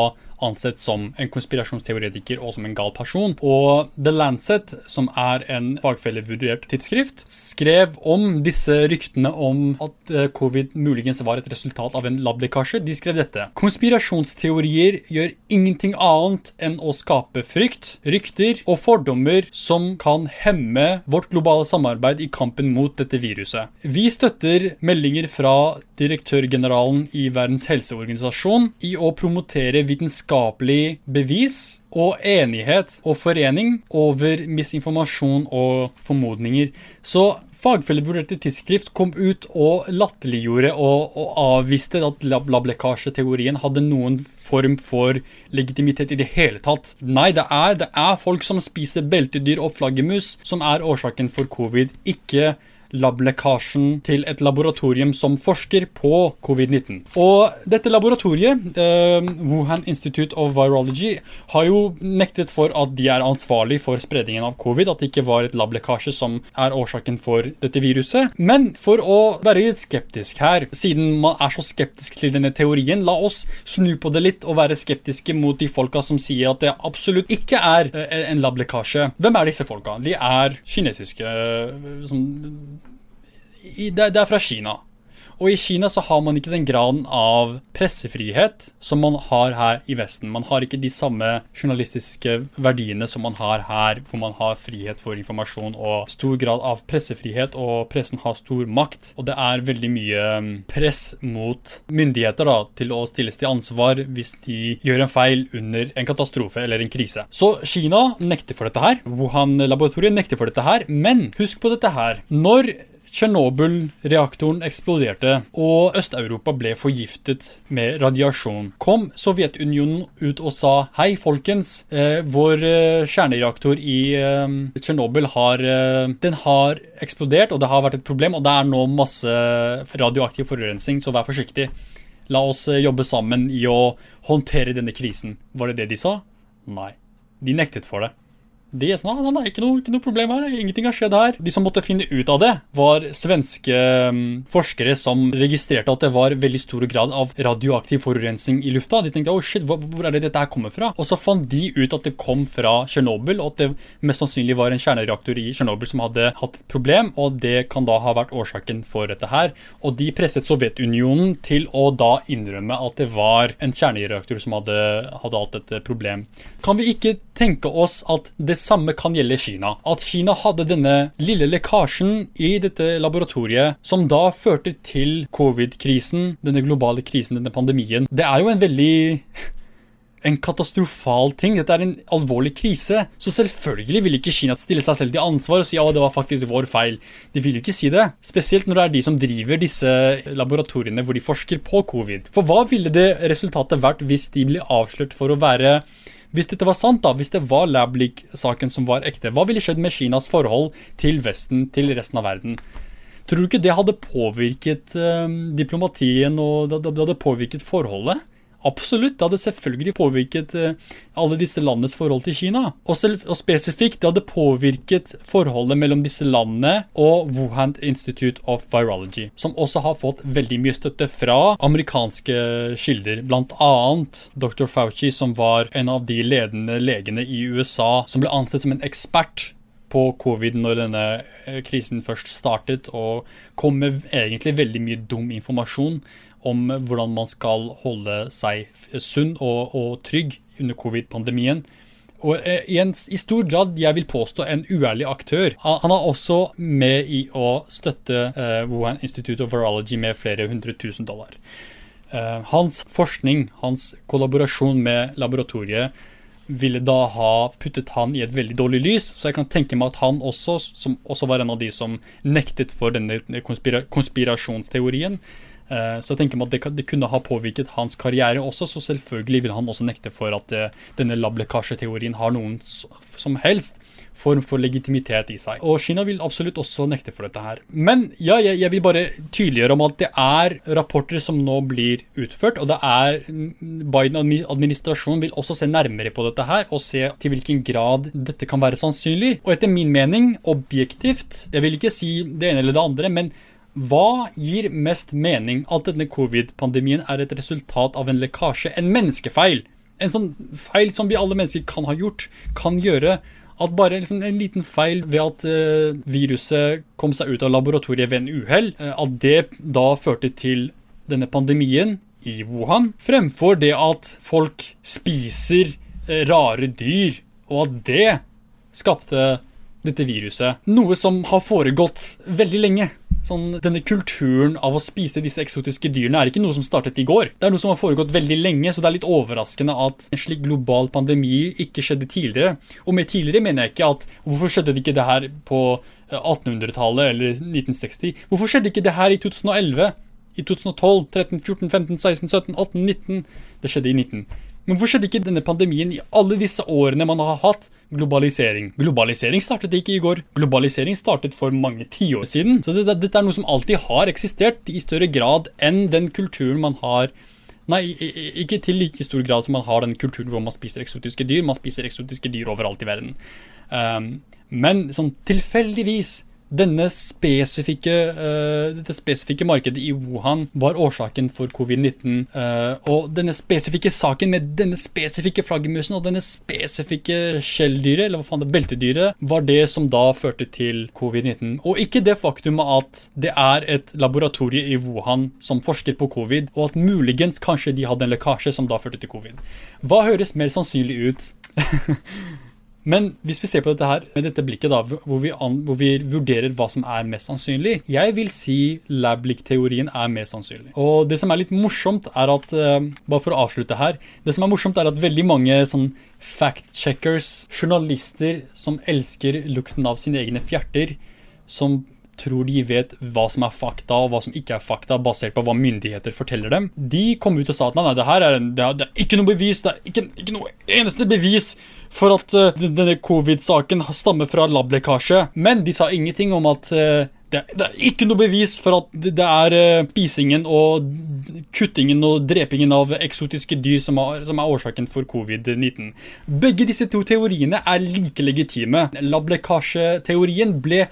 ansett som en konspirasjonsteoretiker og som en gal person. Og The Lancet, som er en fagfellevurdert tidsskrift, skrev om disse ryktene om at eh, covid muligens var et resultat av en lablekkasje. De skrev dette. Konspirasjonsteorier gjør ingenting annet enn å skape frykt, rykter og fordommer som kan hemme vårt globale samarbeid i kampen mot dette viruset. Vi støtter meldinger fra direktørgeneralen i Verdens helseorganisasjon i å promotere vitenskapelig bevis og enighet og forening over misinformasjon og formodninger. Så Fagfellevurderte tidsskrift kom ut og latterliggjorde og, og avviste at lablekkasjeteorien hadde noen form for legitimitet i det hele tatt. Nei, det er, det er folk som spiser beltedyr og flaggermus som er årsaken for covid, ikke lablekkasjen til et laboratorium som forsker på covid-19. Og dette laboratoriet, eh, Wuhan Institute of Virology, har jo nektet for at de er ansvarlig for spredningen av covid, at det ikke var et lablekkasje som er årsaken for dette viruset. Men for å være litt skeptisk her, siden man er så skeptisk til denne teorien, la oss snu på det litt og være skeptiske mot de folka som sier at det absolutt ikke er en en lablekkasje. Hvem er disse folka? De er kinesiske uh, som i, det, det er fra Kina. Og i Kina så har man ikke den graden av pressefrihet som man har her i Vesten. Man har ikke de samme journalistiske verdiene som man har her, hvor man har frihet for informasjon og stor grad av pressefrihet, og pressen har stor makt. Og det er veldig mye um, press mot myndigheter da, til å stilles til ansvar hvis de gjør en feil under en katastrofe eller en krise. Så Kina nekter for dette her. Wuhan-laboratoriet nekter for dette her. Men husk på dette her. Når Tsjernobyl-reaktoren eksploderte, og Øst-Europa ble forgiftet med radiasjon. Kom Sovjetunionen ut og sa hei, folkens, eh, vår eh, kjernereaktor i eh, har, eh, har eksplodert, og det har vært et problem, og det er nå masse radioaktiv forurensning, så vær forsiktig. La oss eh, jobbe sammen i å håndtere denne krisen. Var det det de sa? Nei. De nektet for det. De er sånn, nei, ikke noe, ikke noe problem her, ingenting har skjedd her. De som måtte finne ut av det, var svenske um, forskere som registrerte at det var veldig stor grad av radioaktiv forurensning i lufta. De tenkte oh shit, hvor, hvor er det dette her kommer fra? Og så fant de ut at det kom fra Tsjernobyl, og at det mest sannsynlig var en kjernereaktor i Tsjernobyl som hadde hatt et problem, og det kan da ha vært årsaken for dette her. Og de presset Sovjetunionen til å da innrømme at det var en kjernereaktor som hadde, hadde hatt et problem. Kan vi ikke tenke oss at det samme kan gjelde Kina. At Kina hadde denne lille lekkasjen i dette laboratoriet som da førte til covid-krisen, denne globale krisen, denne pandemien. Det er jo en veldig en katastrofal ting. Dette er en alvorlig krise. Så selvfølgelig vil ikke Kina stille seg selv til ansvar og si ja, det var faktisk vår feil. De vil jo ikke si det. Spesielt når det er de som driver disse laboratoriene hvor de forsker på covid. For hva ville det resultatet vært hvis de ble avslørt for å være hvis dette var sant, da, hvis det var Lablik-saken som var ekte, hva ville skjedd med Kinas forhold til Vesten, til resten av verden? Tror du ikke det hadde påvirket eh, diplomatien og det hadde påvirket forholdet? Absolutt, det hadde selvfølgelig påvirket eh, alle disse landenes forhold til Kina. Og, selv, og, spesifikt, det hadde påvirket forholdet mellom disse landene og Wuhan Institute of Virology, som også har fått veldig mye støtte fra amerikanske kilder, bl.a. Dr. Fauci, som var en av de ledende legene i USA, som ble ansett som en ekspert på covid når denne eh, krisen først startet, og kom med egentlig veldig mye dum informasjon om hvordan man skal holde seg sunn og, og trygg under covid-pandemien. Og eh, i, en, i, stor grad, jeg vil påstå, en uærlig aktør. Han er også med i å støtte uh, Wuhan Institute of Virology med flere hundre tusen dollar. Uh, hans forskning, hans kollaborasjon med laboratoriet, ville da ha puttet han i et veldig dårlig lys. Så jeg kan tenke meg at han også, som også var en av de som nektet for denne konspira konspirasjonsteorien, Eh, så jeg tenker meg at det, kunne ha påvirket hans karriere også, så selvfølgelig vil han også nekte for at denne lab-lekkasjeteorien har noen som helst form for legitimitet i seg. Og Kina vil absolutt også nekte for dette her. Men ja, jeg, jeg vil bare tydeliggjøre om at det er rapporter som nå blir utført, og det er mm, Biden-administrasjonen vil også se nærmere på dette her, og se til hvilken grad dette kan være sannsynlig. Og etter min mening, objektivt, jeg vil ikke si det ene eller det andre, men hva gir mest mening? At denne covid-pandemien er et resultat av en lekkasje, en menneskefeil? en sånn feil som vi alle mennesker kan ha gjort, kan gjøre at bare liksom en liten feil ved at uh, viruset kom seg ut av laboratoriet ved en uhell, uh, at det da førte til denne pandemien i Wuhan, fremfor det at folk spiser uh, rare dyr, og at det skapte dette viruset. Noe som har foregått veldig lenge. Sånn, denne kulturen av å spise disse eksotiske dyrene er ikke noe som startet i går. Det er noe som har foregått veldig lenge, så det er litt overraskende at en slik global pandemi ikke skjedde tidligere. Og med tidligere mener jeg ikke at Hvorfor skjedde det ikke det her på 1800-tallet eh, eller 1960? Hvorfor skjedde ikke det her i 2011? I 2012, 13, 14, 15, 16, 17, 18, 19? Det skjedde i 19. Men hvorfor skjedde ikke denne pandemien i alle disse årene man har hatt globalisering? Globalisering startet ikke i går. Globalisering startet for mange tiår siden. Så dette, dette er noe som alltid har eksistert i større grad enn den kulturen man har Nei, ikke til like stor grad som man har den kulturen hvor man spiser eksotiske dyr. Man spiser eksotiske dyr overalt i verden. Um, men sånn tilfeldigvis spesifikke, uh, dette spesifikke markedet i Wuhan var årsaken for covid-19. Uh, eh, og denne spesifikke saken med denne spesifikke flaggermusen og denne spesifikke skjelldyret, eller hva faen det beltedyret, var det som da førte til covid-19. Og ikke det faktumet at det er et laboratorie i Wuhan som forsker på covid, og at muligens kanskje de hadde en lekkasje som da førte til covid. Hva høres mer sannsynlig ut? Men hvis vi ser på dette her med dette blikket, da, hvor vi, an, hvor vi vurderer hva som er mest sannsynlig Jeg vil si lab-lik-teorien er mest sannsynlig. Og det som er litt morsomt, er at uh, Bare for å avslutte her. Det som er morsomt, er at veldig mange sånn fact-checkers, journalister som elsker lukten av sine egne fjerter, som tror de vet hva som er fakta og hva som ikke er fakta, basert på hva myndigheter forteller dem. De kom ut og sa at nei, det her er, det er, det er ikke noe bevis, det er ikke, ikke noe eneste bevis for at uh, denne covid-saken stammer fra lablekkasje. Men de sa ingenting om at uh, det, det, er ikke noe bevis for at det, er uh, spisingen og kuttingen og drepingen av eksotiske dyr som er, som er årsaken for covid-19. Begge disse to teoriene er like legitime. Lablekkasjeteorien ble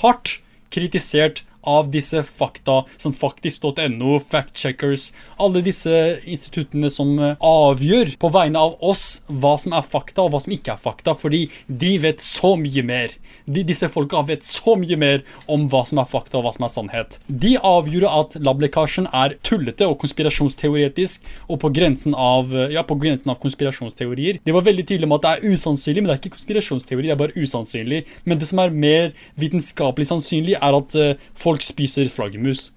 hardt Acredite certo, av disse fakta, som faktisk.no, factcheckers, alle disse instituttene som eh, avgjør på vegne av oss hva som er fakta og hva som ikke er fakta, fordi de vet så mye mer. De, disse folka vet så mye mer om hva som er fakta og hva som er sannhet. De avgjorde at lablekkasjen er tullete og konspirasjonsteoretisk og på grensen av, eh, ja, på grensen av konspirasjonsteorier. De var veldig tydelige med at det er usannsynlig, men det er ikke konspirasjonsteori, det er bare usannsynlig. Men det som er mer vitenskapelig sannsynlig, er at uh, folk spiser flaggermus.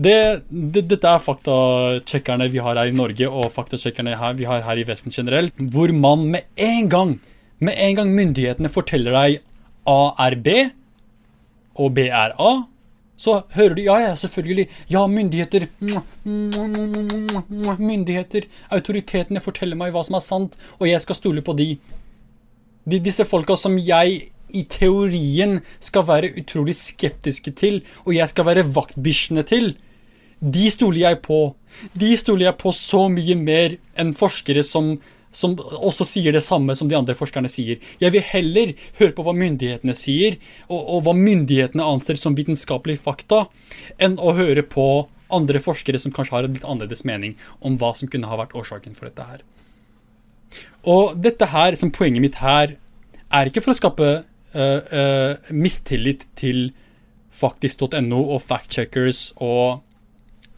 Det, det, dette er faktasjekkerne vi har her i Norge, og faktasjekkerne vi har her i Vesten generelt, hvor man med en gang, med en gang myndighetene forteller deg A er B, og B er A, så hører du ja, ja, selvfølgelig. Ja, myndigheter. Myndigheter. Autoritetene forteller meg hva som er sant, og jeg skal stole på de. de disse folka som jeg i teorien skal være utrolig skeptiske til, og jeg skal være vaktbikkjene til, de stoler jeg på. De stoler jeg på så mye mer enn forskere som, som også sier det samme som de andre forskerne sier. Jeg vil heller høre på hva myndighetene sier, og, og hva myndighetene anser som vitenskapelige fakta, enn å høre på andre forskere som kanskje har en litt annerledes mening om hva som kunne ha vært årsaken for dette her. Og dette her, som poenget mitt her, er ikke for å skape uh, mistillit til faktisk.no og factcheckers og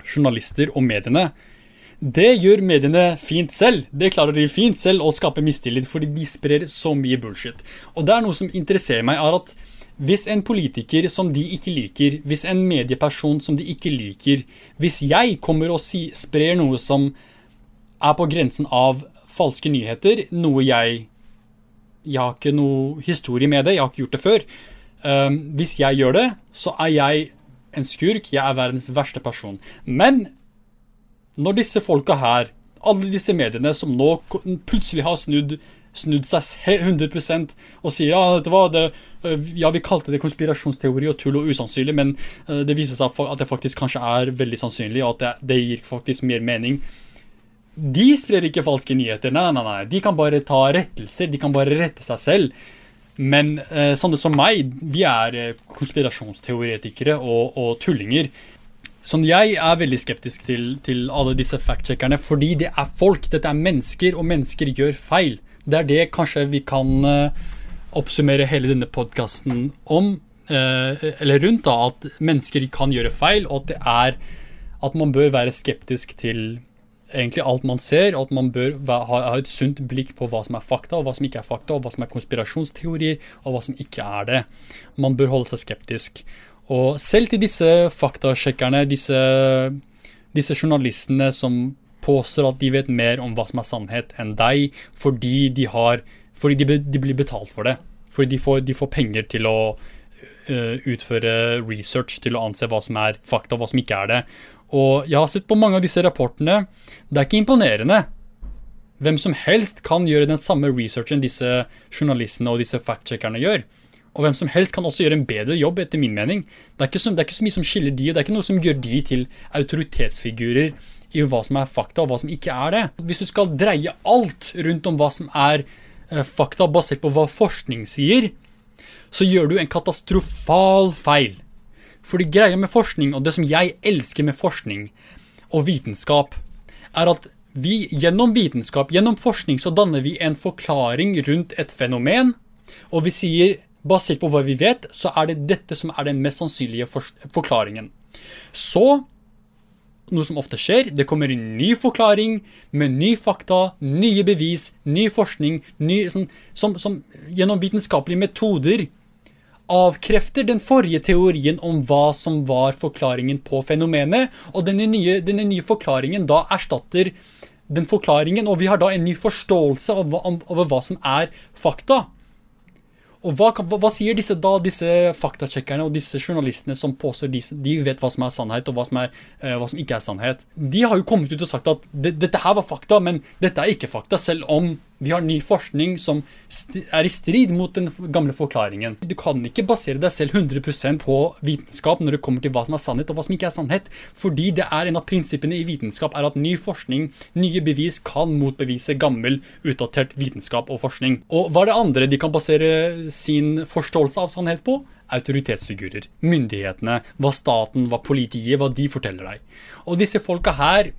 journalister og mediene. Det gjør mediene fint selv. Det klarer de fint selv å skape mistillit, fordi de sprer så mye bullshit. Og det er noe som interesserer meg, er at hvis en politiker som de ikke liker, hvis en medieperson som de ikke liker, hvis jeg kommer og si, sprer noe som er på grensen av falske nyheter, noe jeg jeg har ikke noe historie med det, jeg har ikke gjort det før. Um, hvis jeg gjør det, så er jeg en skurk, jeg er verdens verste person. Men når disse folka her, alle disse mediene som nå plutselig har snudd, snudd seg 100% og sier ja, vet du hva, det, øh, ja, vi kalte det konspirasjonsteori og tull og usannsynlig, men øh, det viser seg at det faktisk kanskje er veldig sannsynlig, og at det, det gir faktisk mer mening de sprer ikke falske nyheter. Nei, nei, nei. De kan bare ta rettelser. De kan bare rette seg selv. Men eh, sånne som meg, vi er eh, konspirasjonsteoretikere og, og, tullinger. Sånn, Jeg er veldig skeptisk til, til alle disse fact-sjekkerne, fordi det er folk. Dette er mennesker, og mennesker gjør feil. Det er det kanskje vi kan eh, oppsummere hele denne podkasten om, eh, eller rundt, da, at mennesker kan gjøre feil, og at det er at man bør være skeptisk til egentlig alt man ser, at man bør ha, et sunt blikk på hva som er fakta, og hva som ikke er fakta, og hva som er konspirasjonsteorier, og hva som ikke er det. Man bør holde seg skeptisk. Og selv til disse faktasjekkerne, disse, disse journalistene som påstår at de vet mer om hva som er sannhet enn deg, fordi de, har, fordi de, de blir betalt for det. Fordi de får, de får penger til å uh, utføre research, til å anse hva som er fakta og hva som ikke er det. Og jeg har sett på mange av disse rapportene. Det er ikke imponerende. Hvem som helst kan gjøre den samme researchen disse journalistene og disse fact-checkerne gjør. Og hvem som helst kan også gjøre en bedre jobb, etter min mening. Det er, så, det er, ikke så, mye som skiller de, og det er ikke noe som gjør de til autoritetsfigurer i hva som er fakta, og hva som ikke er det. Hvis du skal dreie alt rundt om hva som er eh, fakta, basert på hva forskning sier, så gjør du en katastrofal feil. Fordi greia med forskning, og det som jeg elsker med forskning og vitenskap, er at vi gjennom vitenskap, gjennom forskning, så danner vi en forklaring rundt et fenomen. Og vi sier Basert på hva vi vet, så er det dette som er den mest sannsynlige forklaringen. Så noe som ofte skjer, det kommer en ny forklaring med ny fakta, nye bevis, ny forskning, ny, sånn, som, som, gjennom vitenskapelige metoder avkrefter den forrige teorien om hva som var forklaringen på fenomenet, og denne nye, denne nye forklaringen da erstatter den forklaringen, og vi har da en ny forståelse over, over hva som er fakta. Og hva, hva, sier disse da, disse faktasjekkerne og disse journalistene som påstår de, de vet hva som er sannhet og hva som, er, uh, hva som, ikke er sannhet? De har jo kommet ut og sagt at dette her var fakta, men dette er ikke fakta, selv om vi har ny forskning som er i strid mot den gamle forklaringen. Du kan ikke basere deg selv 100 på vitenskap når det kommer til hva som er sannhet og hva som ikke er sannhet, fordi det er en av prinsippene i vitenskap er at ny forskning, nye bevis, kan motbevise gammel, utdatert vitenskap og forskning. Og hva er det andre de kan basere sin forståelse av sannhet på? Autoritetsfigurer, myndighetene, hva staten, hva politiet, hva de forteller deg. Og disse folka her,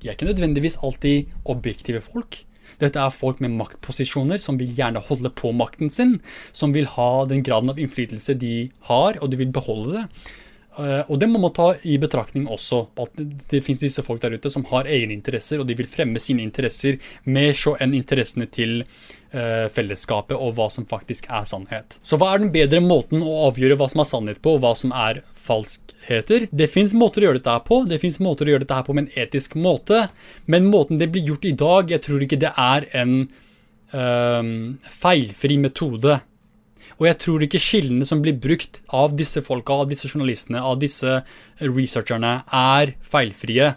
de er ikke nødvendigvis alltid objektive folk. Dette er folk med maktposisjoner som vil gjerne holde på makten sin, som vil ha den graden av innflytelse de har, og de vil beholde det. Uh, og det må man ta i betraktning også. At det, finnes disse folk der ute som har egeninteresser, og de vil fremme sine interesser mer så enn interessene til uh, fellesskapet og hva som faktisk er sannhet. Så hva er den bedre måten å avgjøre hva som er sannhet på, og hva som er falskheter? Det fins måter å gjøre dette her på. Det fins måter å gjøre dette her på med en etisk måte, men måten det blir gjort i dag, jeg tror ikke det er en øh, feilfri metode. Og jeg tror ikke kildene som blir brukt av disse folka, av disse journalistene, av disse researcherne, er feilfrie.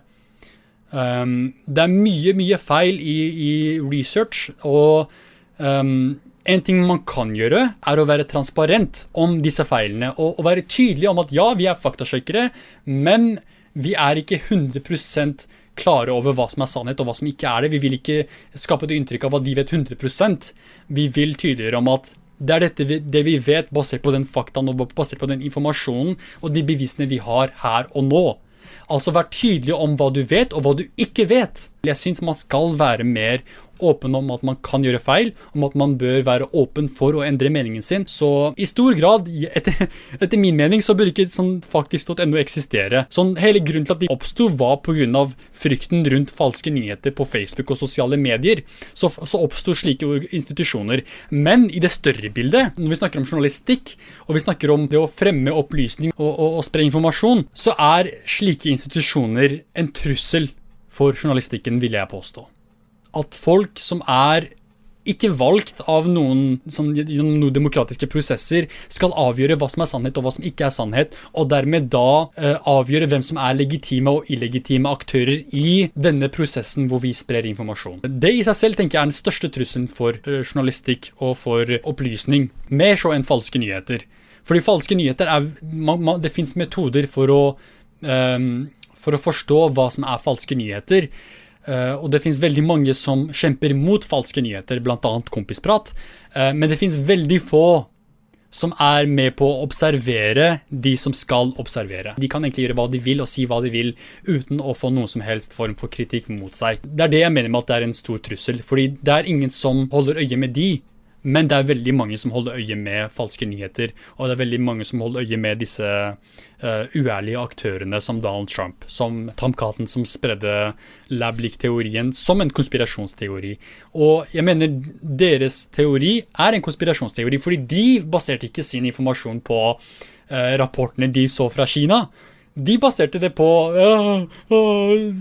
Um, det er mye, mye feil i, i research, og um, en ting man kan gjøre, er å være transparent om disse feilene. Og, og være tydelig om at ja, vi er faktasjekkere, men vi er ikke 100% klare over hva som er sannhet og hva som ikke er det. Vi vil ikke skape det inntrykk av at de vet 100% Vi vil tydeliggjøre om at det er dette vi, det vi vet basert på den faktaen og basert på den informasjonen og de bevisene vi har her og nå. Altså vær tydelig om hva du vet og hva du ikke vet. Jeg syns man skal være mer åpen om at man kan gjøre feil, om at man bør være åpen for å endre meningen sin. Så i stor grad, etter, etter min mening, så burde ikke sånn faktisk.no eksistere. Sånn, hele grunnen til at de oppsto, var pga. frykten rundt falske nyheter på Facebook og sosiale medier. Så, så oppsto slike institusjoner. Men i det større bildet, når vi snakker om journalistikk, og vi snakker om det å fremme opplysning og, og, og spre informasjon, så er slike institusjoner en trussel for journalistikken, vil jeg påstå at folk som er ikke valgt av noen, som, noen demokratiske prosesser, skal avgjøre hva som er sannhet og hva som ikke er sannhet, og dermed da eh, avgjøre hvem som er legitime og illegitime aktører i denne prosessen hvor vi sprer informasjon. Det i seg selv tenker jeg er den største trusselen for eh, journalistikk og for opplysning, mer så enn falske nyheter. Fordi falske nyheter er man, man, Det fins metoder for å, eh, for å forstå hva som er falske nyheter. Uh, og det fins veldig mange som kjemper mot falske nyheter, bl.a. Kompisprat. Uh, men det fins veldig få som er med på å observere de som skal observere. De kan egentlig gjøre hva de vil og si hva de vil uten å få noen som helst form for kritikk mot seg. Det er det jeg mener med at det er en stor trussel, fordi det er ingen som holder øye med de. Men det er veldig mange som holder øye med falske nyheter, og det er veldig mange som holder øye med disse uh, uærlige aktørene som Donald Trump, som Tom Cotton, som spredde lab-lik-teorien som en konspirasjonsteori. Og jeg mener deres teori er en konspirasjonsteori, fordi de baserte ikke sin informasjon på uh, rapportene de så fra Kina de baserte det på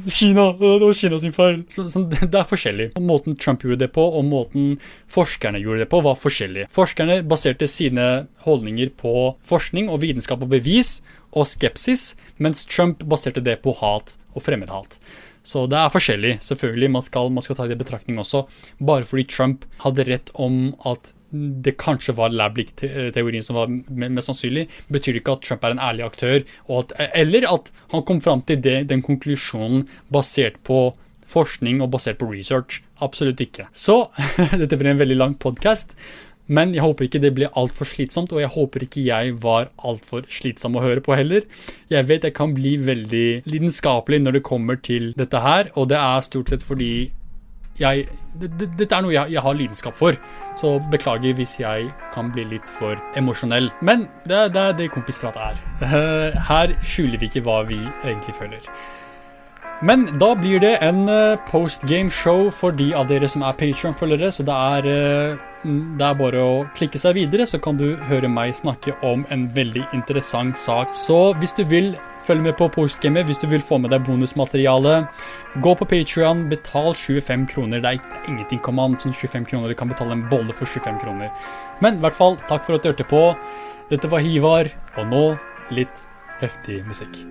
Kina, det var Kina sin feil. Så, så det er forskjellig. Måten Trump gjorde det på, og måten forskerne gjorde det på, var forskjellig. Forskerne baserte sine holdninger på forskning og vitenskap og bevis og skepsis, mens Trump baserte det på hat og fremmedhat. Så det er forskjellig. selvfølgelig, Man skal, man skal ta det i betraktning også. Bare fordi Trump hadde rett om at det kanskje var Lablik-teorien som var mest sannsynlig, betyr det ikke at Trump er en ærlig aktør, at, eller at han kom fram til det, den konklusjonen basert på forskning og basert på research. Absolutt ikke. Så dette blir en veldig lang podkast. Men jeg håper ikke det blir altfor slitsomt, og jeg håper ikke jeg var altfor slitsom å høre på heller. Jeg vet jeg kan bli veldig lidenskapelig når det kommer til dette her, og det er stort sett fordi jeg, Dette det, er noe jeg, jeg, har lidenskap for, så beklager hvis jeg kan bli litt for emosjonell. Men det, det er det kompisprat er. Her skjuler vi ikke hva vi egentlig føler. Men da blir det en uh, postgame-show for de av dere som er Patrion-følgere, så det er, uh, det er bare å klikke seg videre, så kan du høre meg snakke om en veldig interessant sak. Så hvis du vil følge med på postgamet, hvis du vil få med deg bonusmateriale, gå på Patrion, betal 25 kroner. Det er ingenting kom an, sånn 25 kroner, du kan betale en bolle for 25 kroner. Men i hvert fall, takk for at du hørte på. Dette var Hivar, og nå litt heftig musikk.